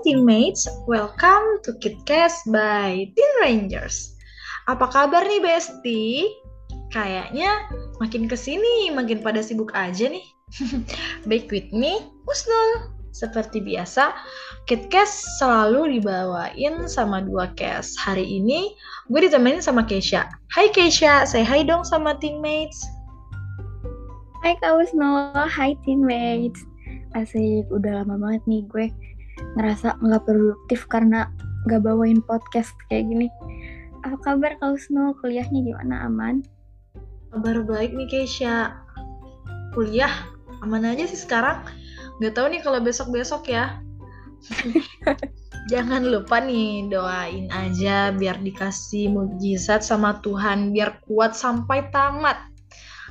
teammates, welcome to KitCast by Teen Rangers. Apa kabar nih Besti? Kayaknya makin ke sini makin pada sibuk aja nih. Baik with me, Usnul. Seperti biasa, KitCast selalu dibawain sama dua cast. Hari ini gue ditemenin sama Keisha. Hai Keisha, say hi dong sama teammates. Hai Kak Usnul, hai teammates. Asik, udah lama banget nih gue ngerasa nggak produktif karena nggak bawain podcast kayak gini. Apa kabar Kak Usnul? Kuliahnya gimana? Aman? Kabar baik nih Keisha. Kuliah aman aja sih sekarang. Gak tahu nih kalau besok-besok ya. Jangan lupa nih doain aja biar dikasih mujizat sama Tuhan biar kuat sampai tamat.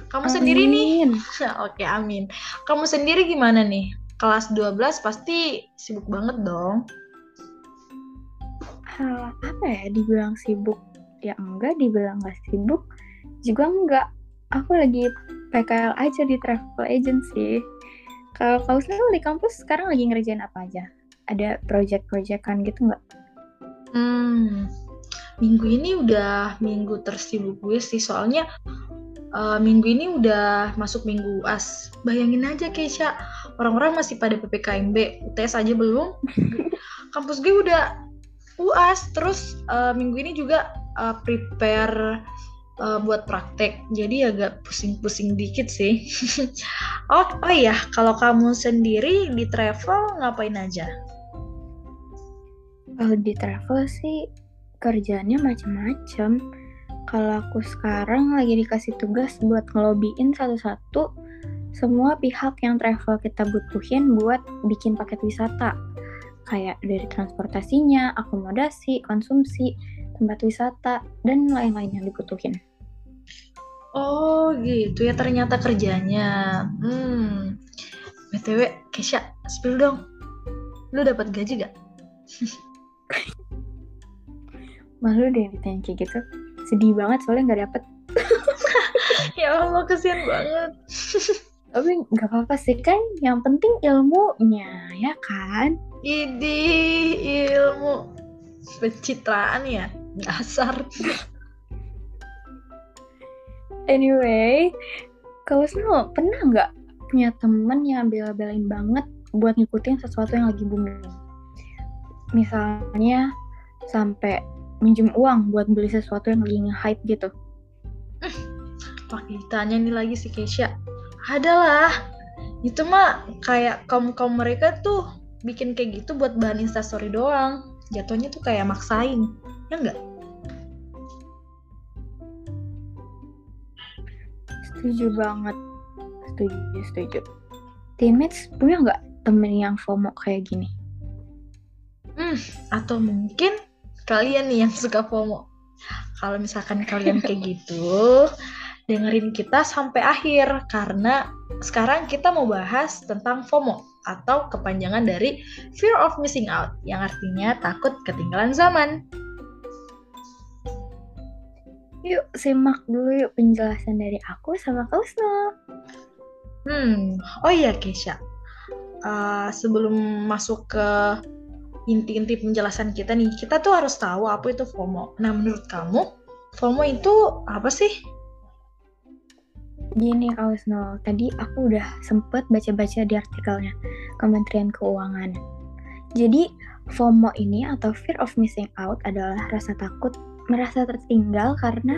Kamu Amin. sendiri nih. Oke, amin. Kamu sendiri gimana nih? Kelas 12 pasti sibuk banget dong. Ah, apa ya? Dibilang sibuk? Ya enggak, dibilang nggak sibuk juga enggak. Aku lagi PKL aja di travel agency. Kalau Kak Usnul di kampus sekarang lagi ngerjain apa aja? Ada project-projectan gitu nggak? Hmm, minggu ini udah minggu tersibuk gue sih soalnya eh, minggu ini udah masuk minggu UAS. Bayangin aja Keisha, orang-orang masih pada PPKMB, UTS aja belum. Kampus gue udah UAS, terus eh, minggu ini juga eh, prepare eh, buat praktek. Jadi agak pusing-pusing dikit sih. oh, oh iya, kalau kamu sendiri di travel ngapain aja? Kalau di travel sih kerjanya macam-macam. Kalau aku sekarang lagi dikasih tugas buat ngelobiin satu-satu semua pihak yang travel kita butuhin buat bikin paket wisata. Kayak dari transportasinya, akomodasi, konsumsi, tempat wisata, dan lain-lain yang dibutuhin. Oh gitu ya ternyata kerjanya. Hmm. BTW, Kesha, spill dong. Lu dapat gaji gak? Malu deh ditanya kayak gitu. Sedih banget soalnya nggak dapet. ya Allah, kesian banget. Tapi nggak apa-apa sih kan. Yang penting ilmunya, ya kan? Idi ilmu pencitraan ya. Dasar. Anyway, kalau Snow pernah nggak punya temen yang bela-belain banget buat ngikutin sesuatu yang lagi booming? Misalnya sampai minjem uang buat beli sesuatu yang lagi nge-hype gitu. Pakai ditanya nih lagi si Kesha. Adalah. Itu mah kayak kaum-kaum mereka tuh bikin kayak gitu buat bahan instastory doang. Jatuhnya tuh kayak maksain. Ya enggak? Setuju banget. Setuju, setuju. Teammates punya nggak temen yang FOMO kayak gini? Hmm, atau mungkin kalian nih yang suka FOMO. Kalau misalkan kalian kayak gitu, dengerin kita sampai akhir karena sekarang kita mau bahas tentang FOMO atau kepanjangan dari fear of missing out yang artinya takut ketinggalan zaman. Yuk simak dulu yuk penjelasan dari aku sama Kak Usno. Hmm, oh iya Kesha. Uh, sebelum masuk ke inti-inti penjelasan kita nih, kita tuh harus tahu apa itu FOMO. Nah, menurut kamu, FOMO itu apa sih? Gini Kak Wisnu, tadi aku udah sempet baca-baca di artikelnya Kementerian Keuangan. Jadi FOMO ini atau fear of missing out adalah rasa takut merasa tertinggal karena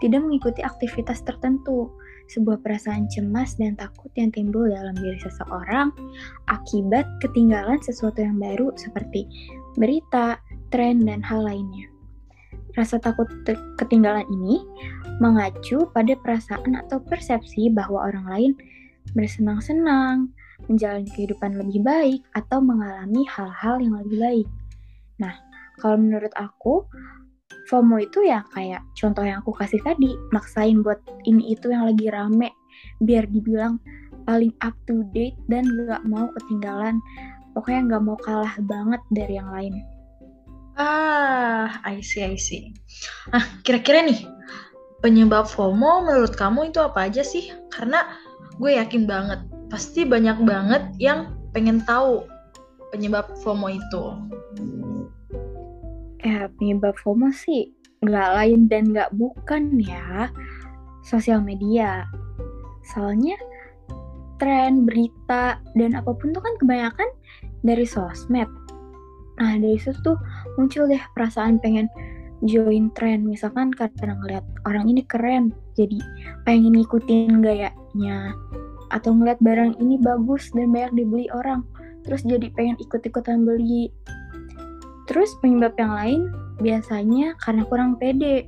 tidak mengikuti aktivitas tertentu. Sebuah perasaan cemas dan takut yang timbul dalam diri seseorang akibat ketinggalan sesuatu yang baru seperti berita, tren, dan hal lainnya. Rasa takut ketinggalan ini mengacu pada perasaan atau persepsi bahwa orang lain bersenang-senang, menjalani kehidupan lebih baik, atau mengalami hal-hal yang lebih baik. Nah, kalau menurut aku, FOMO itu ya kayak contoh yang aku kasih tadi, maksain buat ini itu yang lagi rame, biar dibilang paling up to date dan gak mau ketinggalan. Pokoknya gak mau kalah banget dari yang lain. Ah, I see, I see. Nah, kira-kira nih, penyebab FOMO menurut kamu itu apa aja sih? Karena gue yakin banget, pasti banyak banget yang pengen tahu penyebab FOMO itu? Ya, penyebab FOMO sih nggak lain dan nggak bukan ya sosial media. Soalnya tren, berita, dan apa pun tuh kan kebanyakan dari sosmed. Nah, dari situ tuh muncul deh perasaan pengen join tren. Misalkan karena ngeliat orang ini keren, jadi pengen ngikutin gayanya. Atau ngeliat barang ini bagus dan banyak dibeli orang, terus jadi pengen ikut-ikutan beli. Terus penyebab yang lain biasanya karena kurang pede.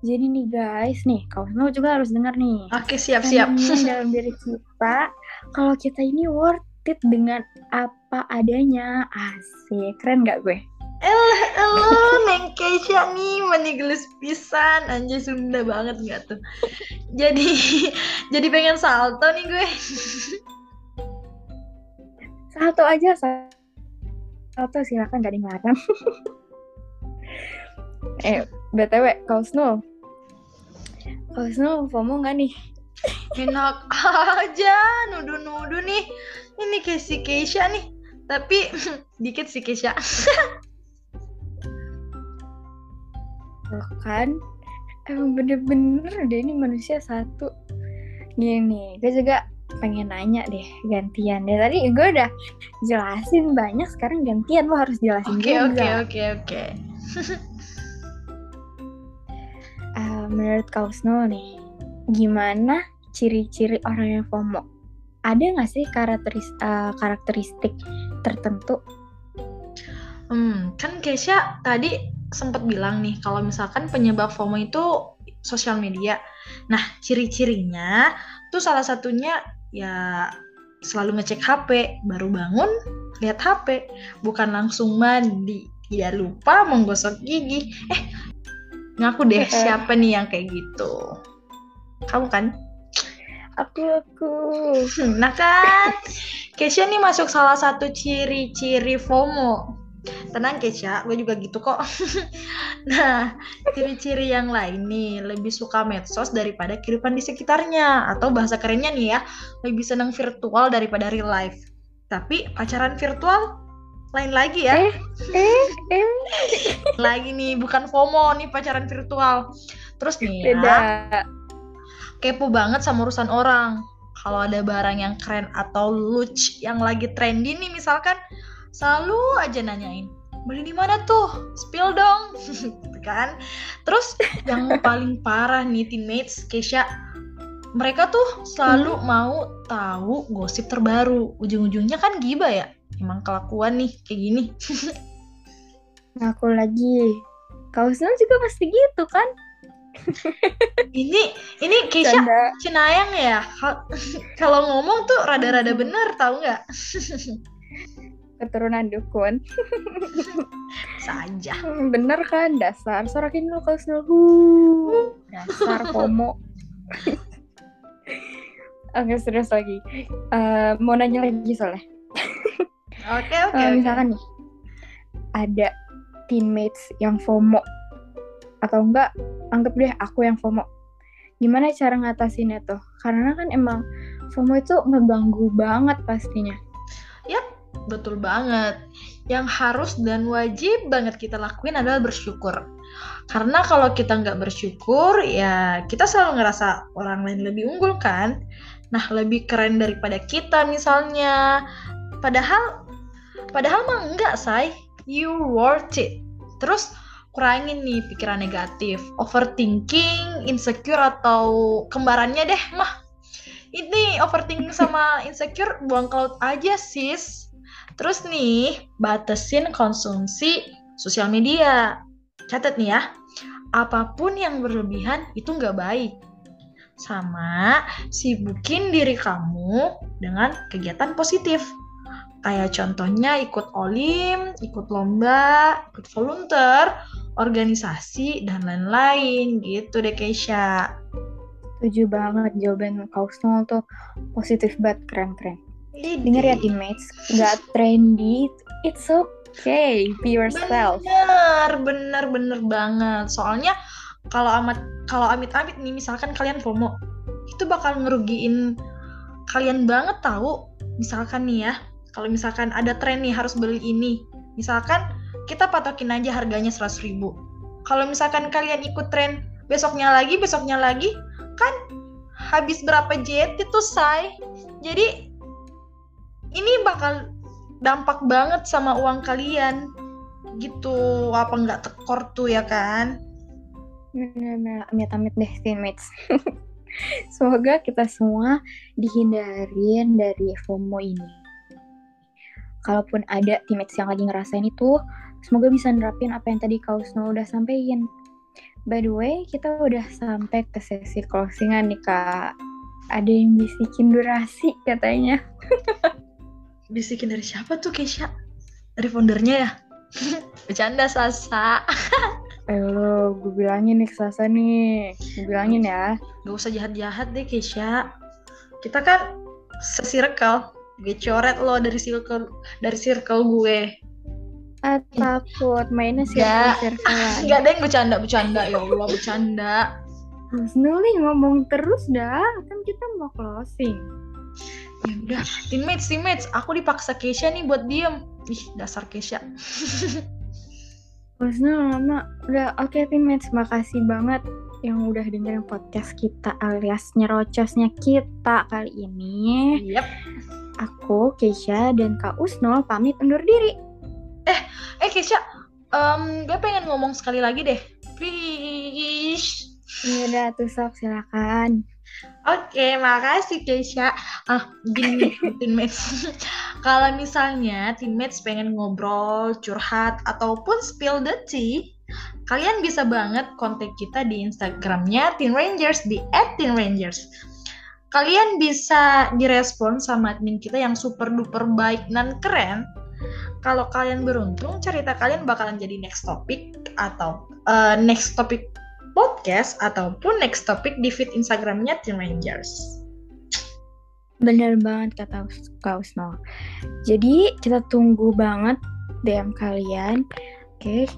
Jadi nih guys, nih kau semua juga harus dengar nih. Oke, siap-siap. dalam diri kita, kalau kita ini worth it dengan apa adanya. Asik, keren gak gue? Elah, elah, Neng Keisha nih manigelis pisan, anjay Sunda banget gak tuh. Jadi, jadi pengen salto nih gue. Salto aja, salto silakan gak ada yang larang. eh, BTW, kau Snow. Kau Snow, FOMO gak nih? Enak aja, nuduh-nuduh nih. Ini kayak si Keisha nih. Tapi, dikit si Keisha. Kan, emang bener-bener deh ini manusia satu. Gini, gue juga pengen nanya deh gantian deh tadi gue udah jelasin banyak sekarang gantian lo harus jelasin Oke, juga. oke, oke, oke. Eh, menurut kau Snow nih, gimana ciri-ciri orang yang FOMO? Ada nggak sih karakteris eh, karakteristik tertentu? Hmm, kan Keisha tadi sempat bilang nih kalau misalkan penyebab FOMO itu sosial media. Nah, ciri-cirinya tuh salah satunya ya selalu ngecek HP, baru bangun lihat HP, bukan langsung mandi. Tidak lupa menggosok gigi. Eh, ngaku deh siapa nih yang kayak gitu? Kamu kan? Aku aku. Nah kan, Keisha nih masuk salah satu ciri-ciri FOMO. Tenang Keisha, gue juga gitu kok. nah, ciri-ciri yang lain nih, lebih suka medsos daripada kehidupan di sekitarnya. Atau bahasa kerennya nih ya, lebih senang virtual daripada real life. Tapi pacaran virtual lain lagi ya. Eh, eh, eh. Lagi nih, bukan FOMO nih pacaran virtual. Terus nih ya, Beda. kepo banget sama urusan orang. Kalau ada barang yang keren atau lucu yang lagi trendy nih misalkan, selalu aja nanyain, beli di mana tuh? Spill dong, gitu kan? Terus yang paling parah nih teammates, Keisha, mereka tuh selalu mau tahu gosip terbaru. Ujung-ujungnya kan giba ya. Emang kelakuan nih kayak gini. Ngaku lagi. Kau Snow juga pasti gitu kan? ini ini Keisha Canda. cenayang ya. Ka- Kalau ngomong tuh rada-rada bener tahu nggak? Keturunan dukun. Saja. Hmm, Bener kan dasar sorakin dulu kau Snow. Dasar FOMO. Oke serius lagi. Eh, mau nanya lagi soalnya. Oke oke. Eh, oke. misalkan nih ada teammates yang FOMO atau enggak anggap deh aku yang FOMO gimana cara ngatasinnya tuh karena kan emang FOMO itu ngeganggu banget pastinya Betul banget. Yang harus dan wajib banget kita lakuin adalah bersyukur. Karena kalau kita nggak bersyukur, ya kita selalu ngerasa orang lain lebih unggul kan. Nah, lebih keren daripada kita misalnya. Padahal, padahal mah enggak, say. You worth it. Terus kurangin nih pikiran negatif, overthinking, insecure atau kembarannya deh mah. Ini overthinking sama insecure buang ke laut aja sis. Terus nih, batasin konsumsi sosial media. Catat nih ya, apa pun yang berlebihan itu nggak baik. Sama, sibukin diri kamu dengan kegiatan positif. Kayak contohnya ikut olim, ikut lomba, ikut volunteer, organisasi, dan lain-lain gitu deh Keisha. setuju banget jawaban kau Snow tuh positif banget keren-keren denger ya teammates. Nggak trendy. It's okay. Be yourself. Bener, bener, bener banget. Soalnya kalau amat kalau amit-amit nih misalkan kalian FOMO, itu bakal ngerugiin kalian banget tahu. Misalkan nih ya, kalau misalkan ada tren nih harus beli ini. Misalkan kita patokin aja harganya 100 ribu. Kalau misalkan kalian ikut tren besoknya lagi besoknya lagi kan habis berapa jet itu say? Jadi ini bakal dampak banget sama uang kalian. Gitu. Apa nggak tekor tuh ya kan? Benar-benar amit-amit deh teammates semoga kita semua dihindarin dari FOMO ini. Kalaupun ada teammates yang lagi ngerasain itu semoga bisa nerapin apa yang tadi kau Snow udah sampein by the way kita udah sampai ke sesi closingan nih kak. Ada yang bisikin durasi katanya bisikin dari siapa tuh Keisha dari foundernya ya bercanda Sasa Eh lo, gue bilangin nih ke Sasa nih. Gue bilangin ya. Gak usah jahat-jahat deh Keisha. Kita kan sesirkel. Gue coret lo dari circle dari circle gue. Ah, takut mainnya sih Gak. circle Gak ada yang bercanda bercanda ya Allah bercanda. Husnul nih ngomong terus dah. Kan kita mau closing. Ya udah, teammates teammates, aku dipaksa Keisha nih buat diem. Ih dasar Keisha. Husnul lama. Udah oke teammates. Makasih banget yang udah dengerin podcast kita alias nyerocosnya kita kali ini. Yep. Aku, Keisha, dan Kak Usnul pamit undur diri. Eh Keisha, em, gue pengen ngomong sekali lagi deh. Please. Ya udah tuh sok silakan. Oke, makasih Keisha. Ah, gini teammates. Kalau misalnya teammates pengen ngobrol, curhat, ataupun spill the tea, kalian bisa banget kontak kita di Instagramnya Teen Rangers di @teenrangers. Kalian bisa direspon sama admin kita yang super duper baik dan keren. Kalau kalian beruntung, cerita kalian bakalan jadi next topic atau eh, next topic podcast ataupun next topic di feed Instagramnya Teen Rangers. Bener banget kata Kak Usnul. Jadi kita tunggu banget DM kalian. Oke,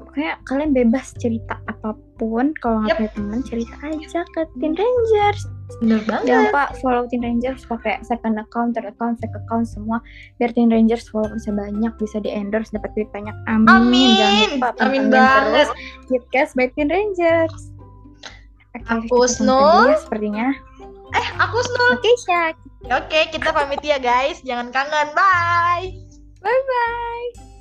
pokoknya kalian bebas cerita apa pun. Kalau nggak Yep. punya teman cerita aja ke Teen Rangers. Bener banget. Jangan lupa follow Teen Rangers pakai second account, third account, fake account semua. Biar Teen Rangers followersnya banyak, bisa di endorse, dapat duit banyak. Amin. Amin. Jangan lupa Amin banget. Kitcast by Teen Rangers. Oke, Aku dulu ya sepertinya. Eh, aku Snul. Oke, Syak. Oke, kita pamit ya guys. Jangan kangen. Bye. Bye-bye.